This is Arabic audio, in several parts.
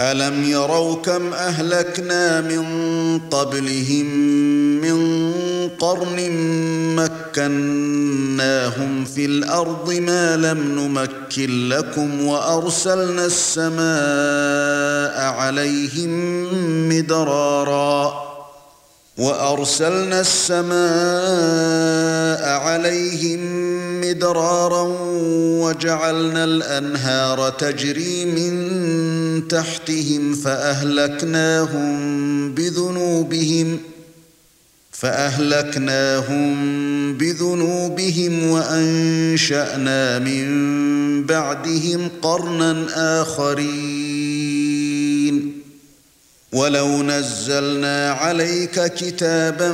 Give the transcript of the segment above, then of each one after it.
الم يروا كم اهلكنا من قبلهم من قرن مكناهم في الأرض ما لم نمكن لكم وارسلنا السماء عليهم مدرارا وارسلنا السماء عليهم مدرارا وجعلنا الانهار تجري من تحتهم فأهلكناهم بذنوبهم فأهلكناهم بذنوبهم وأنشأنا من بعدهم قرنا آخرين. ولو نزلنا عليك كتابا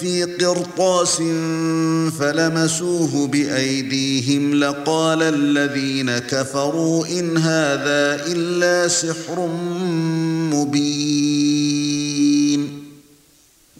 في قرطاس فلمسوه بايديهم لقال الذين كفروا ان هذا الا سحر مبين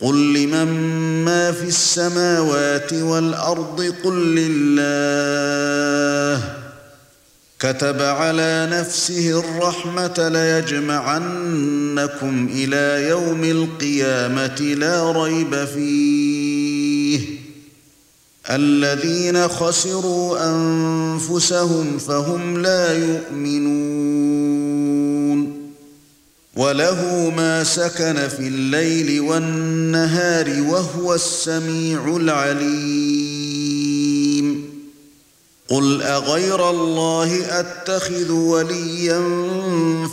قل لمن ما في السماوات والارض قل لله كتب على نفسه الرحمه ليجمعنكم إلى يوم القيامه لا ريب فيه الذين خسروا انفسهم فهم لا يؤمنون وله ما سكن في الليل والنهار وهو السميع العليم. قل أغير الله أتخذ وليا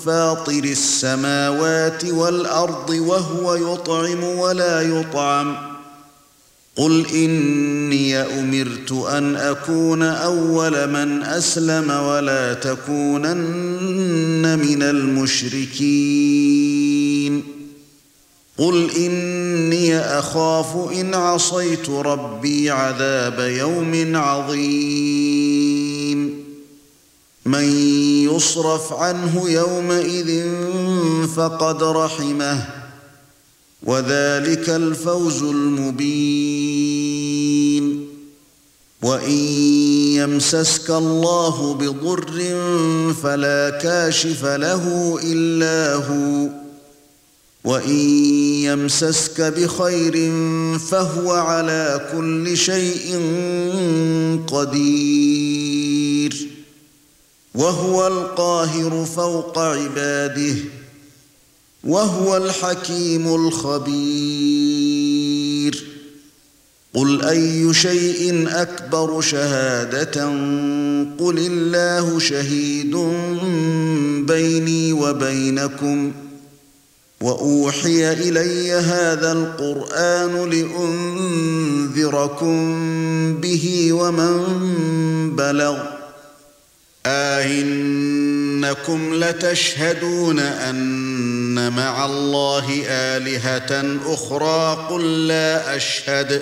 فاطر السماوات والأرض وهو يطعم ولا يطعم قل اني امرت ان اكون اول من اسلم ولا تكونن من المشركين قل اني اخاف ان عصيت ربي عذاب يوم عظيم من يصرف عنه يومئذ فقد رحمه وذلك الفوز المبين وإن يمسسك الله بضر فلا كاشف له إلا هو. وإن يمسسك بخير فهو على كل شيء قدير. وهو القاهر فوق عباده وهو الحكيم الخبير. قل اي شيء اكبر شهاده قل الله شهيد بيني وبينكم واوحي الي هذا القران لانذركم به ومن بلغ أئنكم لتشهدون أن مع الله آلهة أخرى قل لا أشهد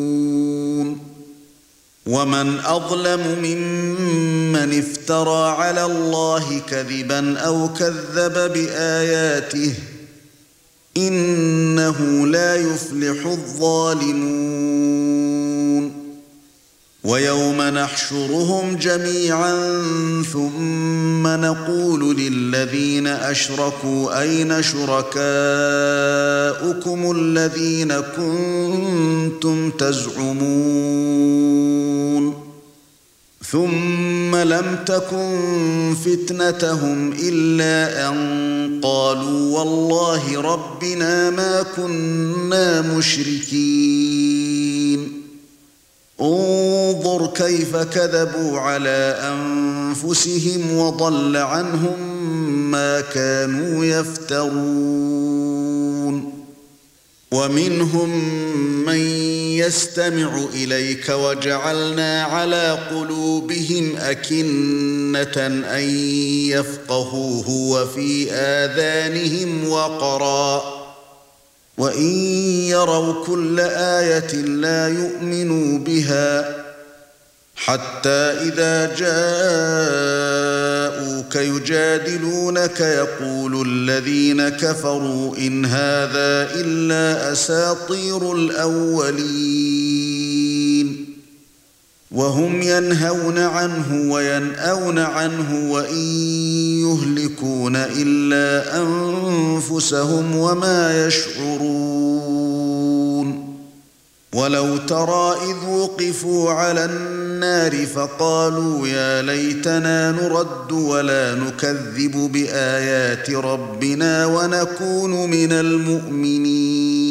ومن أظلم ممن افترى على الله كذبا أو كذب بآياته إنه لا يفلح الظالمون. ويوم نحشرهم جميعا ثم نقول للذين أشركوا أين شركاؤكم الذين كنتم تزعمون ثم لم تكن فتنتهم إلا أن قالوا والله ربنا ما كنا مشركين انظر كيف كذبوا على أنفسهم وضل عنهم ما كانوا يفترون. ومنهم من يستمع إليك وجعلنا على قلوبهم أكنة أن يفقهوه وفي آذانهم وقرا. وإن يروا كل آية لا يؤمنوا بها حتى إذا جاءوك يجادلونك يقول الذين كفروا إن هذا إلا أساطير الأولين وهم ينهون عنه وينأون عنه وإن يهلكون إلا أنفسهم وما يشعرون. ولو ترى إذ وقفوا على النار فقالوا يا ليتنا نرد ولا نكذب بآيات ربنا ونكون من المؤمنين.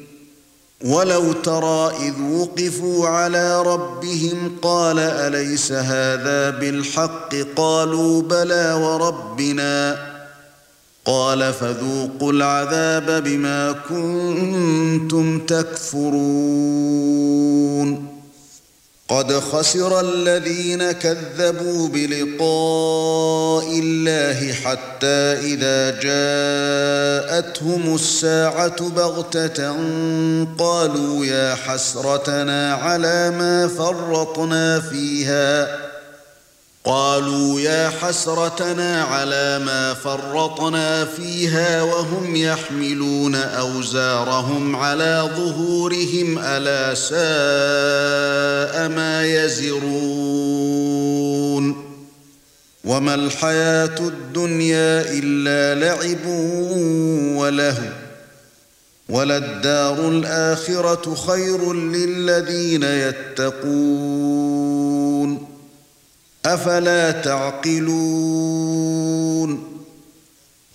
ولو ترى إذ وقفوا على ربهم قال أليس هذا بالحق قالوا بلى وربنا قال فذوقوا العذاب بما كنتم تكفرون قد خسر الذين كذبوا بلقاء الله حتى إذا جاءتهم الساعة بغتة قالوا يا حسرتنا على ما فرطنا فيها قالوا يا حسرتنا على ما فرطنا فيها وهم يحملون أوزارهم على ظهورهم ألا ساء ما يزرون وما الحياة الدنيا إلا لعب وله وللدار الآخرة خير للذين يتقون أفلا تعقلون؟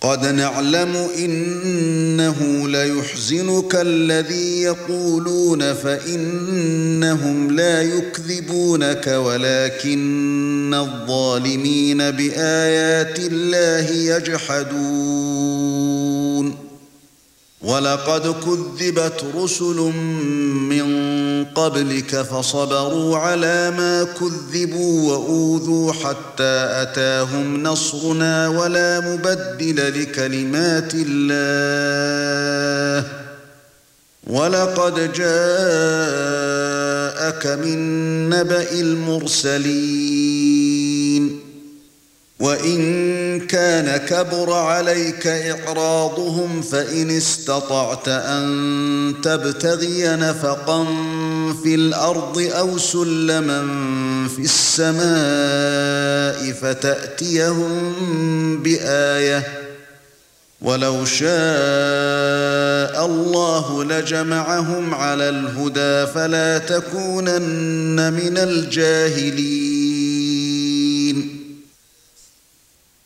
قد نعلم إنه ليحزنك الذي يقولون فإنهم لا يكذبونك ولكن الظالمين بآيات الله يجحدون. ولقد كذبت رسل من قبلك فصبروا على ما كذبوا وأوذوا حتى أتاهم نصرنا ولا مبدل لكلمات الله. ولقد جاءك من نبأ المرسلين. وإن كان كبر عليك إعراضهم فإن استطعت أن تبتغي نفقا في الأرض أو سلما في السماء فتأتيهم بآية ولو شاء الله لجمعهم على الهدى فلا تكونن من الجاهلين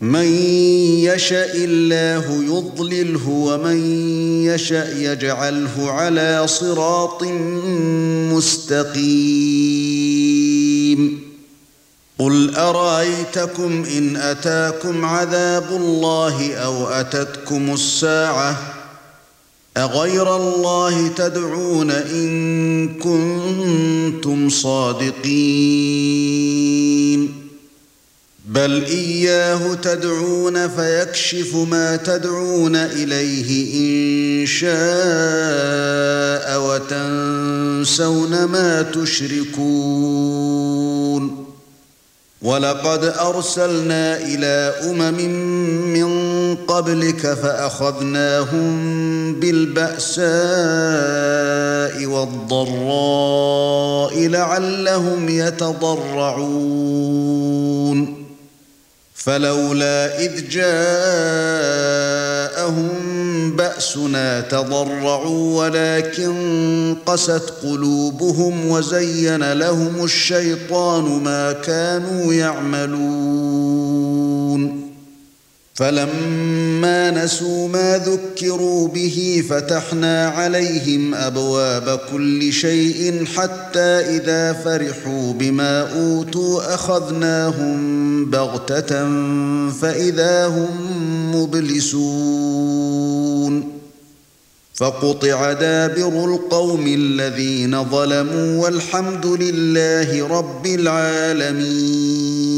من يشاء الله يضلله ومن يشاء يجعله على صراط مستقيم. قل أرأيتكم إن أتاكم عذاب الله أو أتتكم الساعة؟ أغير الله تدعون إن كنتم صادقين. بل إياه تدعون فيكشف ما تدعون إليه إن شاء وتنسون ما تشركون. ولقد أرسلنا إلى أمم من قبلك فأخذناهم بالبأساء والضراء لعلهم يتضرعون. فلولا إذ جاءهم بأسنا تضرعوا ولكن قست قلوبهم وزين لهم الشيطان ما كانوا يعملون. فلما نسوا ما ذكروا به فتحنا عليهم أبواب كل شيء حتى إذا فرحوا بما أوتوا أخذناهم بغتة فإذا هم مبلسون فقطع دابر القوم الذين ظلموا والحمد لله رب العالمين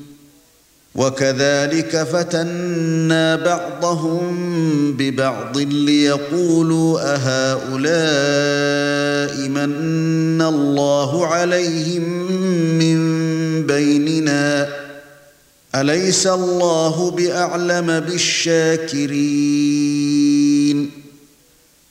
وكذلك فتنا بعضهم ببعض ليقولوا أهؤلاء من الله عليهم من بيننا؟ أليس الله بأعلم بالشاكرين؟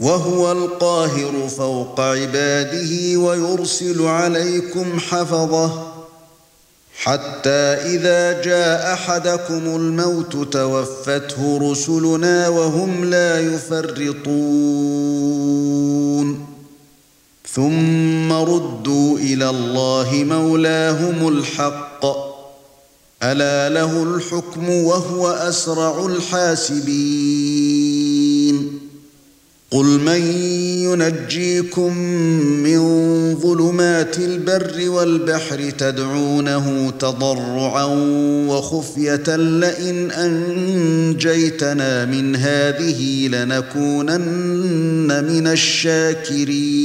وهو القاهر فوق عباده ويرسل عليكم حفظه حتى إذا جاء أحدكم الموت توفته رسلنا وهم لا يفرطون. ثم ردوا إلى الله مولاهم الحق. ألا له الحكم وهو أسرع الحاسبين. قُلْ مَن يُنَجِّيكُم مِّن ظُلُمَاتِ الْبَرِّ وَالْبَحْرِ تَدْعُونَهُ تَضَرُّعًا وَخُفْيَةً لَّئِنْ أَنجَيْتَنَا مِنْ هَٰذِهِ لَنَكُونَنَّ مِنَ الشَّاكِرِينَ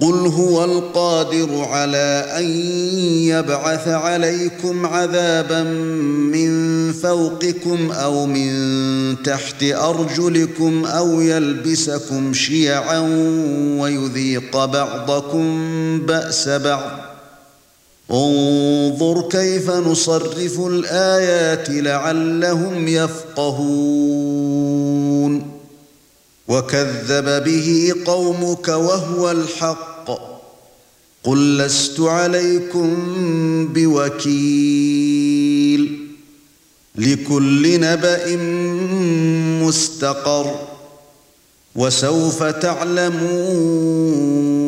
قُلْ هُوَ الْقَادِرُ عَلَى أَن يَبْعَثَ عَلَيْكُمْ عَذَابًا مِّن فَوْقِكُمْ أَوْ مِن تَحْتِ أَرْجُلِكُمْ أَوْ يَلْبِسَكُمْ شِيَعًا وَيُذِيقَ بَعْضَكُم بَأْسَ بَعْضٍ. انظُرْ كَيْفَ نُصَرِّفُ الْآيَاتِ لَعَلَّهُمْ يَفْقَهُونَ. وَكَذَّبَ بِهِ قَوْمُكَ وَهُوَ الْحَقُّ. قُل لَّسْتُ عَلَيْكُمْ بِوَكِيلٍ. لِكُلِّ نَبَإٍ مُسْتَقَرٌّ. وَسَوْفَ تَعْلَمُونَ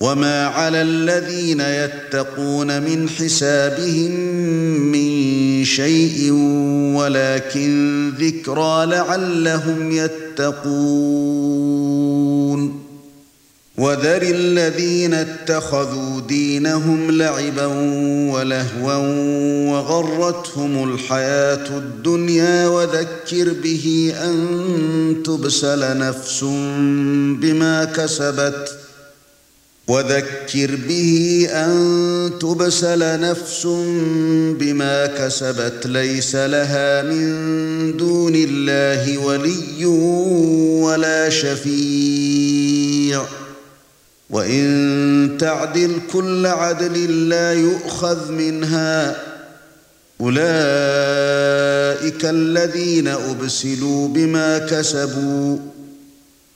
وَمَا عَلَى الَّذِينَ يَتَّقُونَ مِنْ حِسَابِهِمْ مِنْ شَيْءٍ وَلَكِنْ ذِكْرَى لَعَلَّهُمْ يَتَّقُونَ وَذَرِ الَّذِينَ اتَّخَذُوا دِينَهُمْ لَعِبًا وَلَهْوًا وَغَرَّتْهُمُ الْحَيَاةُ الدُّنْيَا وَذَكِّرْ بِهِ أَن تُبْسَلَ نَفْسٌ بِمَا كَسَبَتْ وَذَكِّرْ بِهِ أَن تُبْسَلَ نَفْسٌ بِمَا كَسَبَتْ لَيْسَ لَهَا مِن دُونِ اللَّهِ وَلِيٌّ وَلَا شَفِيعٌ. وَإِن تَعْدِلْ كُلَّ عَدْلٍ لَّا يُؤْخَذْ مِنْهَا. أُولَئِكَ الَّذِينَ أُبْسِلُوا بِمَا كَسَبُوا.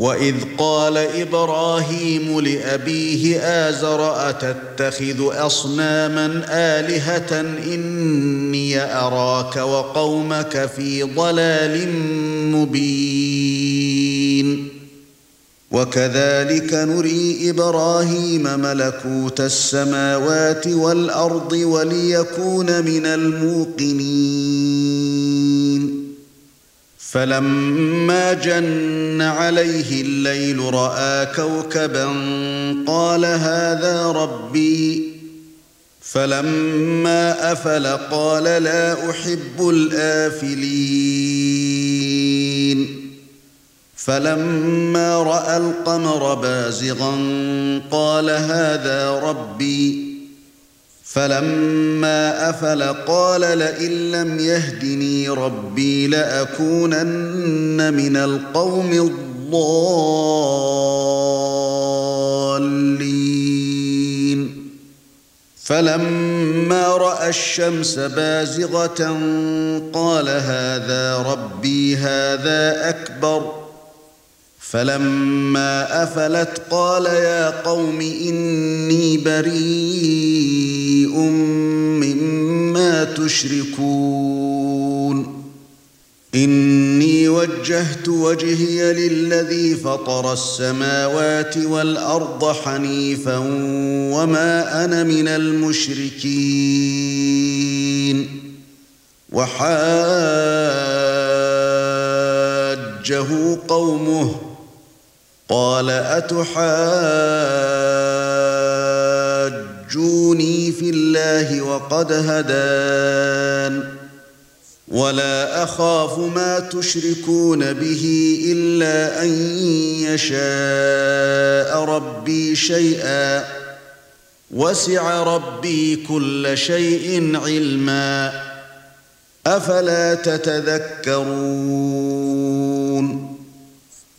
وَإِذْ قَالَ إِبْرَاهِيمُ لِأَبِيهِ آزَرَ أَتَتَّخِذُ أَصْنَامًا آلِهَةً إِنِّي أَرَاكَ وَقَوْمَكَ فِي ضَلَالٍ مُبِينٍ. وَكَذَلِكَ نُرِي إِبْرَاهِيمَ مَلَكُوتَ السَّمَاوَاتِ وَالْأَرْضِ وَلِيَكُونَ مِنَ الْمُوقِنِينَ. فَلَمَّا جَنَّ عَلَيْهِ اللَّيْلُ رَأَى كَوْكَبًا قَالَ هَذَا رَبِّي. فَلَمَّا أَفَلَ قَالَ لَا أُحِبُّ الْآفِلِينَ. فَلَمَّا رَأَى الْقَمَرَ بَازِغًا قَالَ هَذَا رَبِّي. فَلَمَّا أَفَلَ قَالَ لَئِن لَّمْ يَهْدِنِي رَبِّي لَأَكُونَنَّ مِنَ الْقَوْمِ الضَّالِّينَ. فَلَمَّا رَأَى الشَّمْسَ بَازِغَةً قَالَ هَذَا رَبِّي هَذَا أَكْبَرُ. فَلَمَّا أَفَلَتْ قَالَ يَا قَوْمِ إِنِّي بَرِيءٌ مِّمَّا تُشْرِكُونَ. إِنِّي وَجَّهْتُ وَجْهِيَ لِلَّذِي فَطَرَ السَّمَاوَاتِ وَالْأَرْضَ حَنِيفًا وَمَا أَنَا مِنَ الْمُشْرِكِينَ. وَحَاجَّهُ قَوْمُهُ قال أتحاجوني في الله وقد هدان ولا أخاف ما تشركون به إلا أن يشاء ربي شيئا وسع ربي كل شيء علما أفلا تتذكرون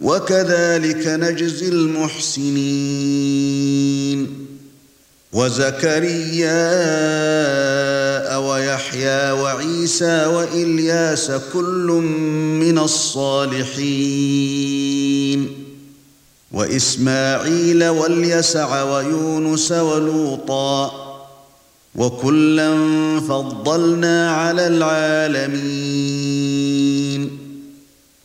وكذلك نجزي المحسنين. وزكريا ويحيى وعيسى وإلياس كل من الصالحين. وإسماعيل واليسع ويونس ولوطا وكلا فضلنا على العالمين.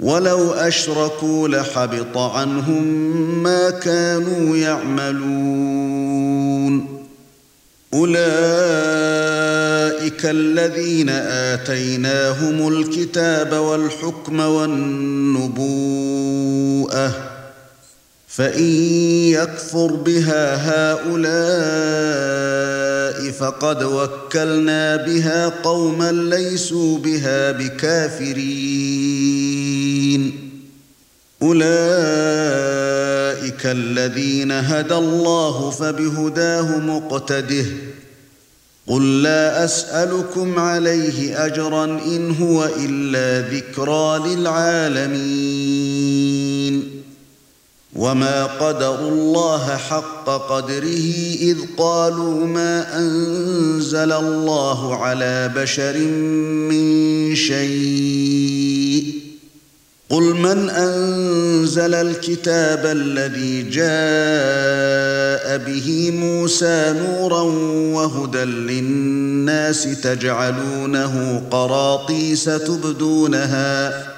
ولو أشركوا لحبط عنهم ما كانوا يعملون. أولئك الذين آتيناهم الكتاب والحكم والنبوءة فان يكفر بها هؤلاء فقد وكلنا بها قوما ليسوا بها بكافرين اولئك الذين هدى الله فبهداه مقتده قل لا اسالكم عليه اجرا ان هو الا ذكرى للعالمين وما قدروا الله حق قدره اذ قالوا ما انزل الله على بشر من شيء قل من انزل الكتاب الذي جاء به موسى نورا وهدى للناس تجعلونه قراطيس تبدونها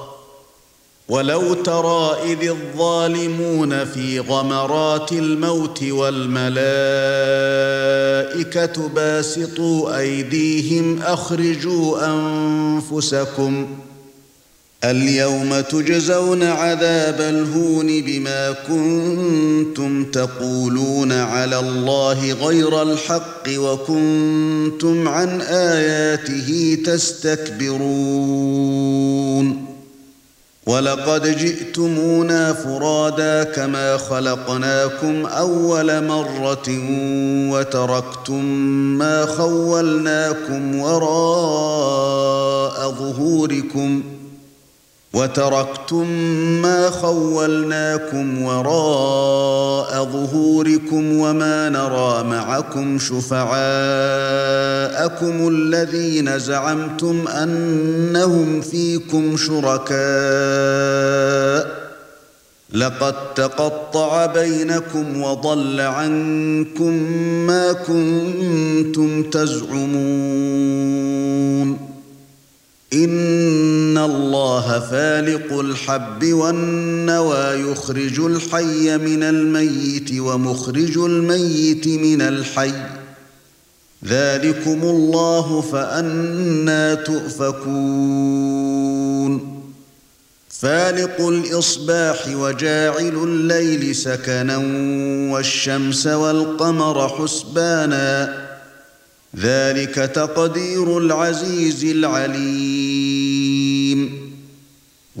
ولو ترى إذ الظالمون في غمرات الموت والملائكة باسطوا أيديهم أخرجوا أنفسكم اليوم تجزون عذاب الهون بما كنتم تقولون على الله غير الحق وكنتم عن آياته تستكبرون ولقد جئتمونا فرادا كما خلقناكم أول مرة وتركتم ما خولناكم وراء ظهوركم وتركتم ما خولناكم وراء ظهوركم وما نرى معكم شفعاءكم الذين زعمتم أنهم فيكم شركاء لقد تقطع بينكم وضل عنكم ما كنتم تزعمون ان الله فالق الحب والنوى يخرج الحي من الميت ومخرج الميت من الحي. ذلكم الله فأنا تؤفكون. فالق الإصباح وجاعل الليل سكنا والشمس والقمر حسبانا. ذلك تقدير العزيز العليم.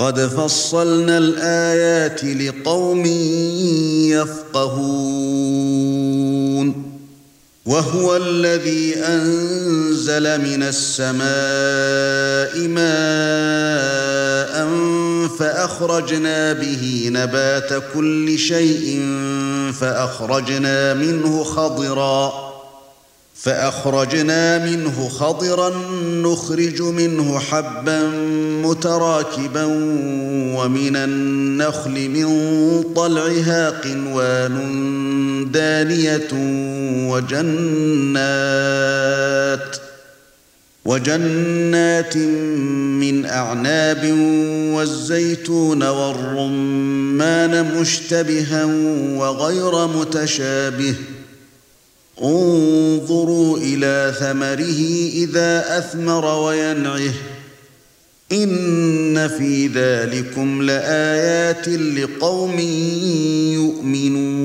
قد فصلنا الآيات لقوم يفقهون. وهو الذي أنزل من السماء ماء فأخرجنا به نبات كل شيء فأخرجنا منه خضرا. فأخرجنا منه خضرا نخرج منه حبا متراكبا ومن النخل من طلعها قنوان دانية وجنات وجنات من أعناب والزيتون والرمان مشتبها وغير متشابه. انظروا إلى ثمره إذا أثمر وينعه. إن في ذلكم لآيات لقوم يؤمنون.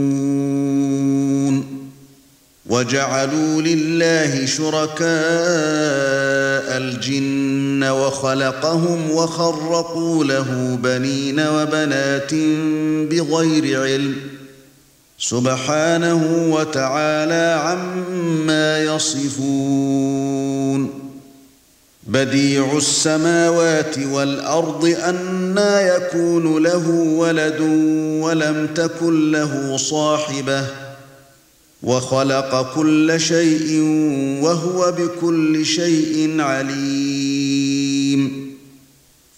وجعلوا لله شركاء الجن وخلقهم وخرقوا له بنين وبنات بغير علم. سبحانه وتعالى عما يصفون. بديع السماوات والأرض أنا يكون له ولد ولم تكن له صاحبة وخلق كل شيء وهو بكل شيء عليم.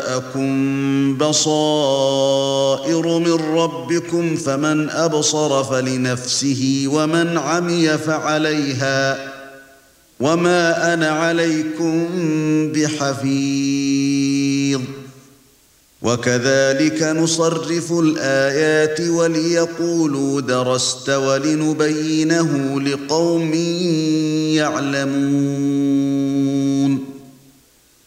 جاءكم بصائر من ربكم فمن أبصر فلنفسه ومن عمي فعليها وما أنا عليكم بحفيظ. وكذلك نصرف الآيات وليقولوا درست ولنبينه لقوم يعلمون.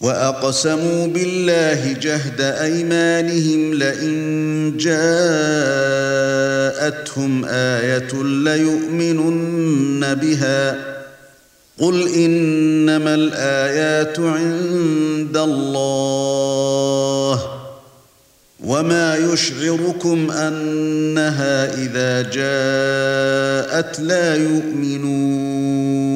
وأقسموا بالله جهد أيمانهم لئن جاءتهم آية ليؤمنن بها. قل إنما الآيات عند الله. وما يشعركم أنها إذا جاءت لا يؤمنون.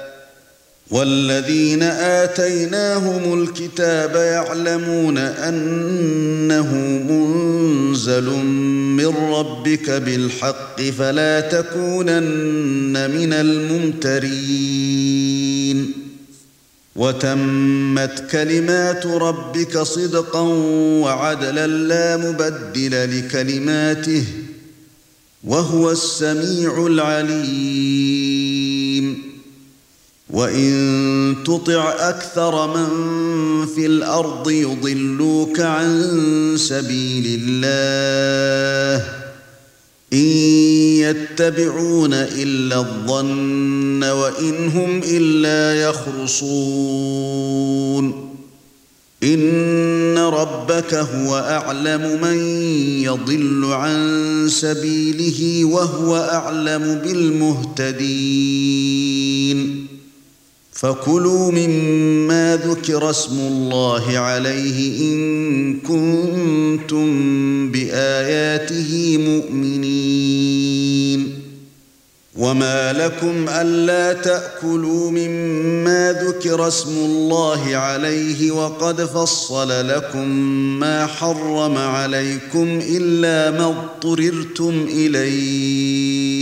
والذين آتيناهم الكتاب يعلمون أنه منزل من ربك بالحق فلا تكونن من الممترين. وتمت كلمات ربك صدقا وعدلا لا مبدل لكلماته وهو السميع العليم. وان تطع أكثر من في الأرض يضلوك عن سبيل الله ان يتبعون الا الظن وان هم الا يخرصون ان ربك هو اعلم من يضل عن سبيله وهو اعلم بالمهتدين فكلوا مما ذكر اسم الله عليه إن كنتم بآياته مؤمنين. وما لكم ألا تأكلوا مما ذكر اسم الله عليه وقد فصل لكم ما حرم عليكم إلا ما اضطررتم إليه.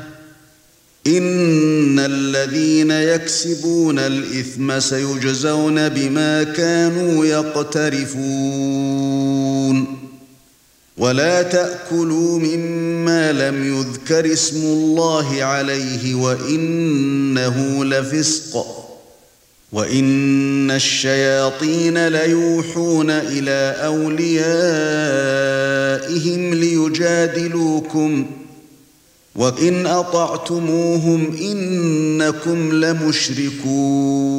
إن الذين يكسبون الإثم سيجزون بما كانوا يقترفون. ولا تأكلوا مما لم يذكر اسم الله عليه وإنه لفسق. وإن الشياطين ليوحون إلى أوليائهم ليجادلوكم. وان اطعتموهم انكم لمشركون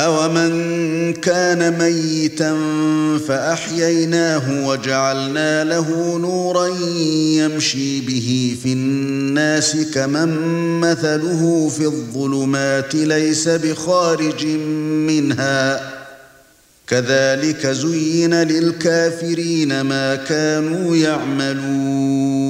أَوَمَنْ كَانَ مَيِّتًا فَأَحْيَيْنَاهُ وَجَعَلْنَا لَهُ نُورًا يَمْشِي بِهِ فِي النَّاسِ كَمَنْ مَثَلُهُ فِي الظُّلُمَاتِ لَيْسَ بِخَارِجٍ مِنْهَا كَذَلِكَ زُيِّنَ لِلْكَافِرِينَ مَا كَانُوا يَعْمَلُونَ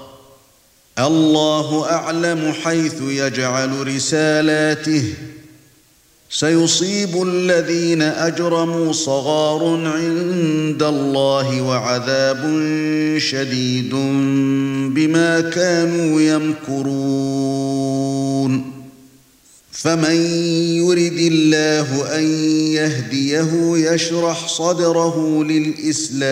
الله أعلم حيث يجعل رسالاته. سيصيب الذين أجرموا صغار عند الله وعذاب شديد بما كانوا يمكرون. فمن يرد الله أن يهديه يشرح صدره للإسلام.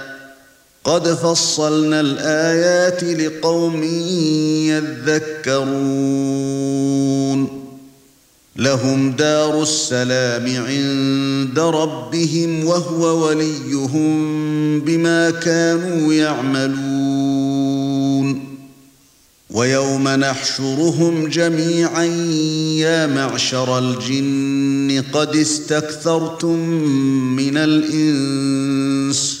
قد فصلنا الآيات لقوم يذكرون. لهم دار السلام عند ربهم وهو وليهم بما كانوا يعملون. ويوم نحشرهم جميعا يا معشر الجن قد استكثرتم من الإنس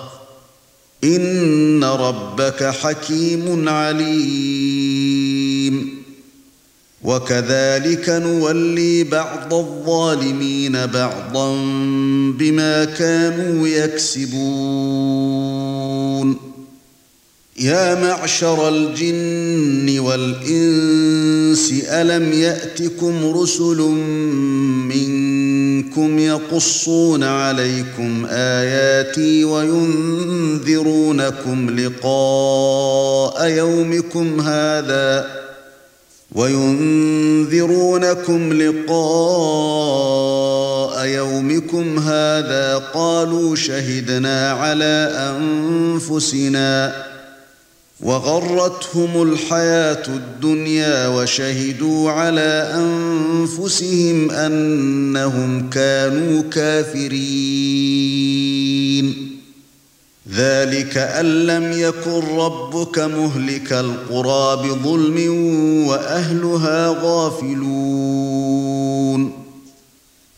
ان ربك حكيم عليم. وكذلك نولي بعض الظالمين بعضا بما كانوا يكسبون. يا معشر الجن والإنس ألم يأتكم رسل منكم يقصون عليكم آياتي وينذرونكم لقاء يومكم هذا وينذرونكم لقاء يومكم هذا قالوا شهدنا على أنفسنا وغرتهم الحياة الدنيا وشهدوا على أنفسهم أنهم كانوا كافرين. ذلك أن لم يكن ربك مهلك القرى بظلم وأهلها غافلون.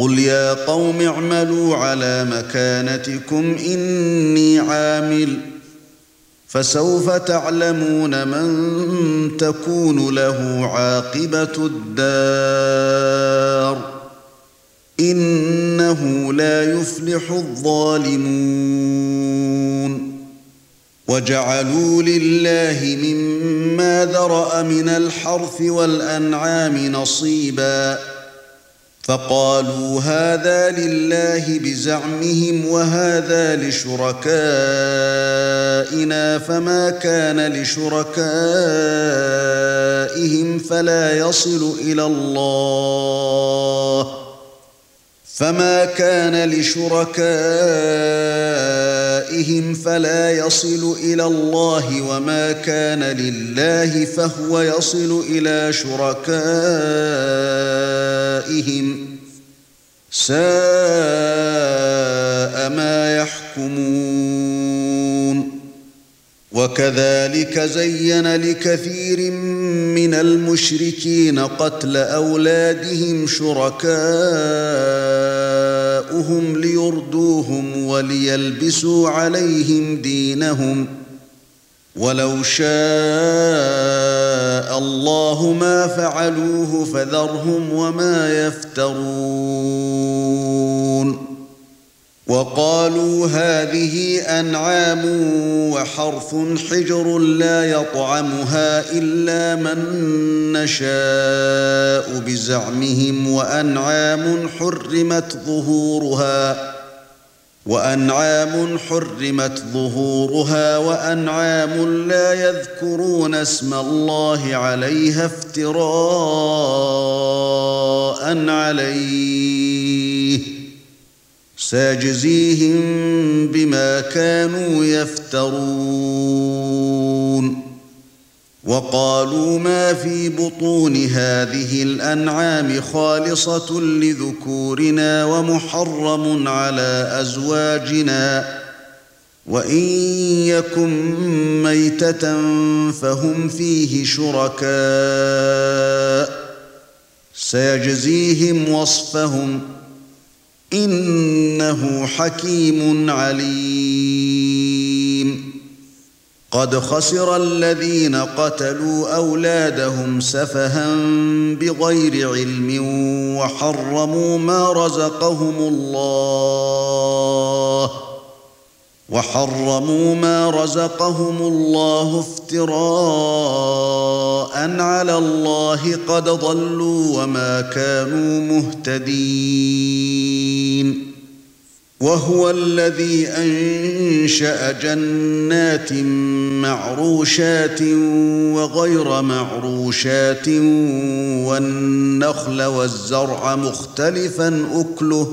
قل يا قوم اعملوا على مكانتكم اني عامل فسوف تعلمون من تكون له عاقبه الدار انه لا يفلح الظالمون وجعلوا لله مما ذرا من الحرث والانعام نصيبا فقالوا هذا لله بزعمهم وهذا لشركائنا فما كان لشركائهم فلا يصل إلى الله فما كان لشركائهم فلا يصل إلى الله وما كان لله فهو يصل إلى شركائهم ساء ما يحكمون وكذلك زين لكثير من المشركين قتل اولادهم شركاءهم ليردوهم وليلبسوا عليهم دينهم ولو شاء الله ما فعلوه فذرهم وما يفترون وقالوا هذه أنعام وحرث حجر لا يطعمها إلا من نشاء بزعمهم وأنعام حرمت ظهورها وأنعام حرمت ظهورها وأنعام لا يذكرون اسم الله عليها افتراء عليه ساجزيهم بما كانوا يفترون. وقالوا ما في بطون هذه الأنعام خالصة لذكورنا ومحرم على أزواجنا. وإن يكن ميتة فهم فيه شركاء. سيجزيهم وصفهم إنه حكيم عليم. قد خسر الذين قتلوا أولادهم سفها بغير علم وحرموا ما رزقهم الله. وحرموا ما رزقهم الله افتراء على الله قد ضلوا وما كانوا مهتدين. وهو الذي أنشأ جنات معروشات وغير معروشات والنخل والزرع مختلفا أكله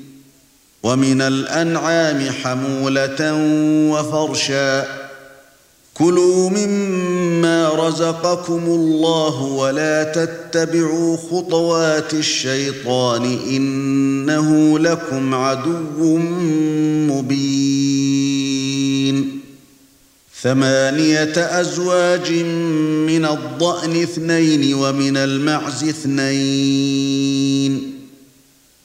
ومن الأنعام حمولة وفرشا. كلوا مما رزقكم الله ولا تتبعوا خطوات الشيطان إنه لكم عدو مبين. ثمانية أزواج من الضأن اثنين ومن المعز اثنين.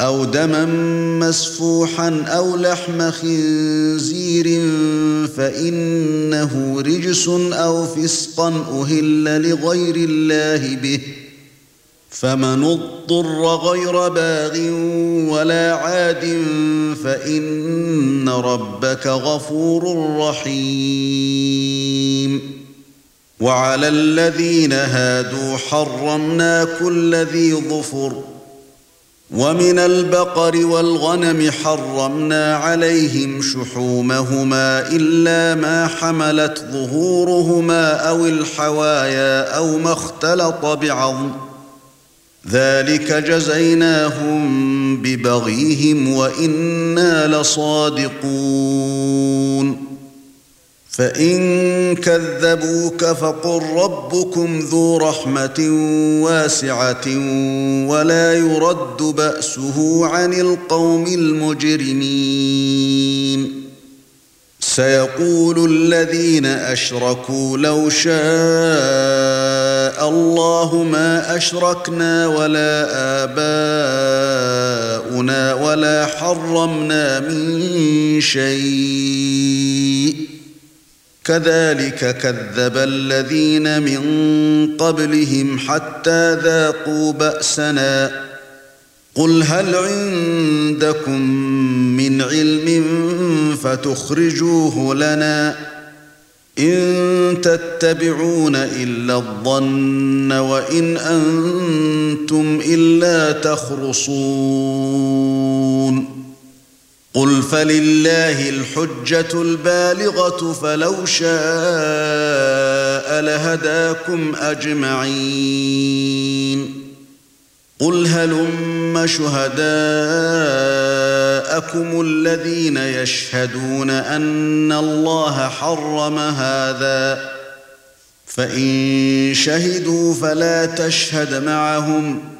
أَوْ دَمًا مَّسْفُوحًا أَوْ لَحْمَ خِنزِيرٍ فَإِنَّهُ رِجْسٌ أَوْ فِسْقًا أُهِلَّ لِغَيْرِ اللَّهِ بِهِ فَمَنِ اضْطُرَّ غَيْرَ بَاغٍ وَلَا عَادٍ فَإِنَّ رَبَّكَ غَفُورٌ رَّحِيمٌ. وَعَلَى الَّذِينَ هَادُوا حَرَّمْنَا كُلَّ ذِي ظُفُرٍ وَمِنَ الْبَقَرِ وَالْغَنَمِ حَرَّمْنَا عَلَيْهِمْ شُحُومَهُمَا إِلَّا مَا حَمَلَتْ ظُهُورُهُمَا أَوِ الْحَوَايَا أَوْ مَا اخْتَلَطَ بِعَظْمٍ. ذَلِكَ جَزَيْنَاهُم بِبَغْيِهِمْ وَإِنَّا لَصَادِقُونَ. فَإِن كَذَّبُوكَ فَقُل رَّبُّكُمْ ذُو رَحْمَةٍ وَاسِعَةٍ وَلَا يُرَدُّ بَأْسُهُ عَنِ الْقَوْمِ الْمُجْرِمِينَ. سَيَقُولُ الَّذِينَ أَشْرَكُوا لَوْ شَاءَ اللَّهُ مَا أَشْرَكْنَا وَلَا آبَاؤُنَا وَلَا حَرَّمْنَا مِن شَيْءٍ. كذلك كذب الذين من قبلهم حتى ذاقوا بأسنا. قل هل عندكم من علم فتخرجوه لنا إن تتبعون إلا الظن وإن أنتم إلا تخرصون. قل فلله الحجة البالغة فلو شاء لهداكم أجمعين. قل هلم شهداءكم الذين يشهدون أن الله حرم هذا. فإن شهدوا فلا تشهد معهم.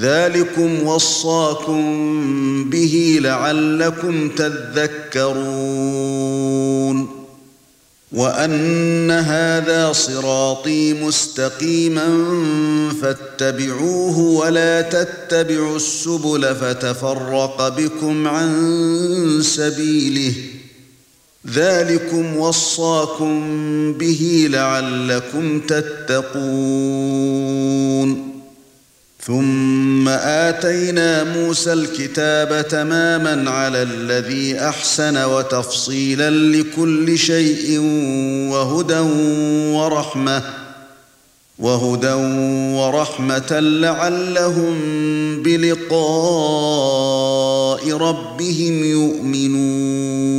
ذلكم وصاكم به لعلكم تذكرون وأن هذا صراطي مستقيما فاتبعوه ولا تتبعوا السبل فتفرق بكم عن سبيله ذلكم وصاكم به لعلكم تتقون ثم آتينا موسى الكتاب تماما على الذي أحسن وتفصيلا لكل شيء وهدى ورحمة وهدى ورحمة لعلهم بلقاء ربهم يؤمنون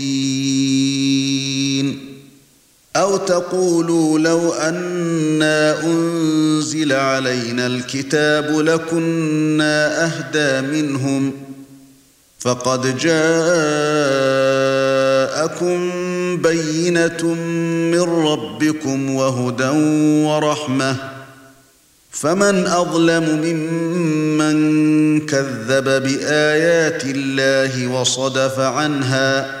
أو تقولوا لو أنا أنزل علينا الكتاب لكنا أهدى منهم فقد جاءكم بينة من ربكم وهدى ورحمة فمن أظلم ممن كذب بآيات الله وصدف عنها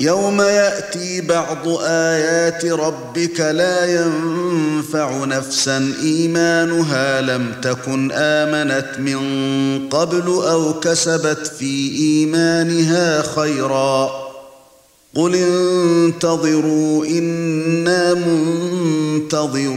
يوم يأتي بعض آيات ربك لا ينفع نفسا. إيمانها لم تكن آمنت من قبل أو كسبت في إيمانها خيرا. قل انتظروا إنا منتظرون.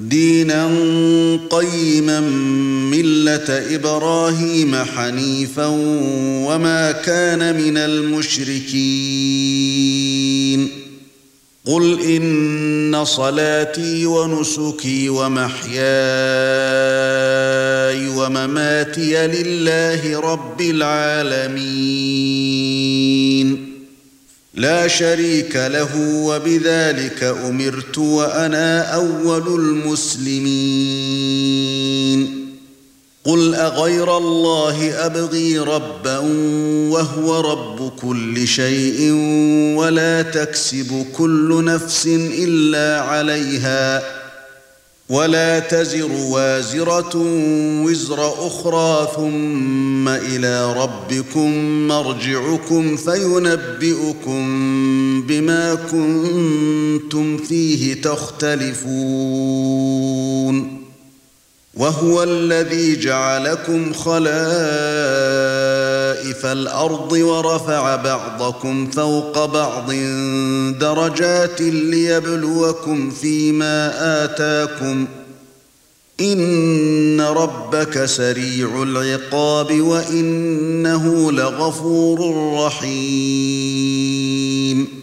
دينا قيما ملة إبراهيم حنيفا وما كان من المشركين. قل إن صلاتي ونسكي ومحياي ومماتي لله رب العالمين. لا شريك له وبذلك أمرت وأنا أول المسلمين. قُلْ أَغَيْرَ اللَّهِ أَبْغِي رَبًّا وَهُوَ رَبُّ كُلِّ شَيْءٍ وَلَا تَكْسِبُ كُلُّ نَفْسٍ إِلَّا عَلَيْهَا. وَلَا تَزِرُ وَازِرَةٌ وِزْرَ أُخْرَى ثُمَّ إِلَى رَبِّكُمْ مَرْجِعُكُمْ فَيُنَبِّئُكُم بِمَا كُنتُمْ فِيهِ تَخْتَلِفُونَ. وَهُوَ الَّذِي جَعَلَكُمْ خَلَائِفَ الْأَرْضِ وَرَفَعَ بَعْضَكُمْ فَوْقَ بَعْضٍ دَرَجَاتٍ لِيَبْلُوَكُمْ فِيمَا آتَاكُمْ. إِنَّ رَبَّكَ سَرِيعُ الْعِقَابِ وَإِنَّهُ لَغَفُورٌ رَّحِيمٌ.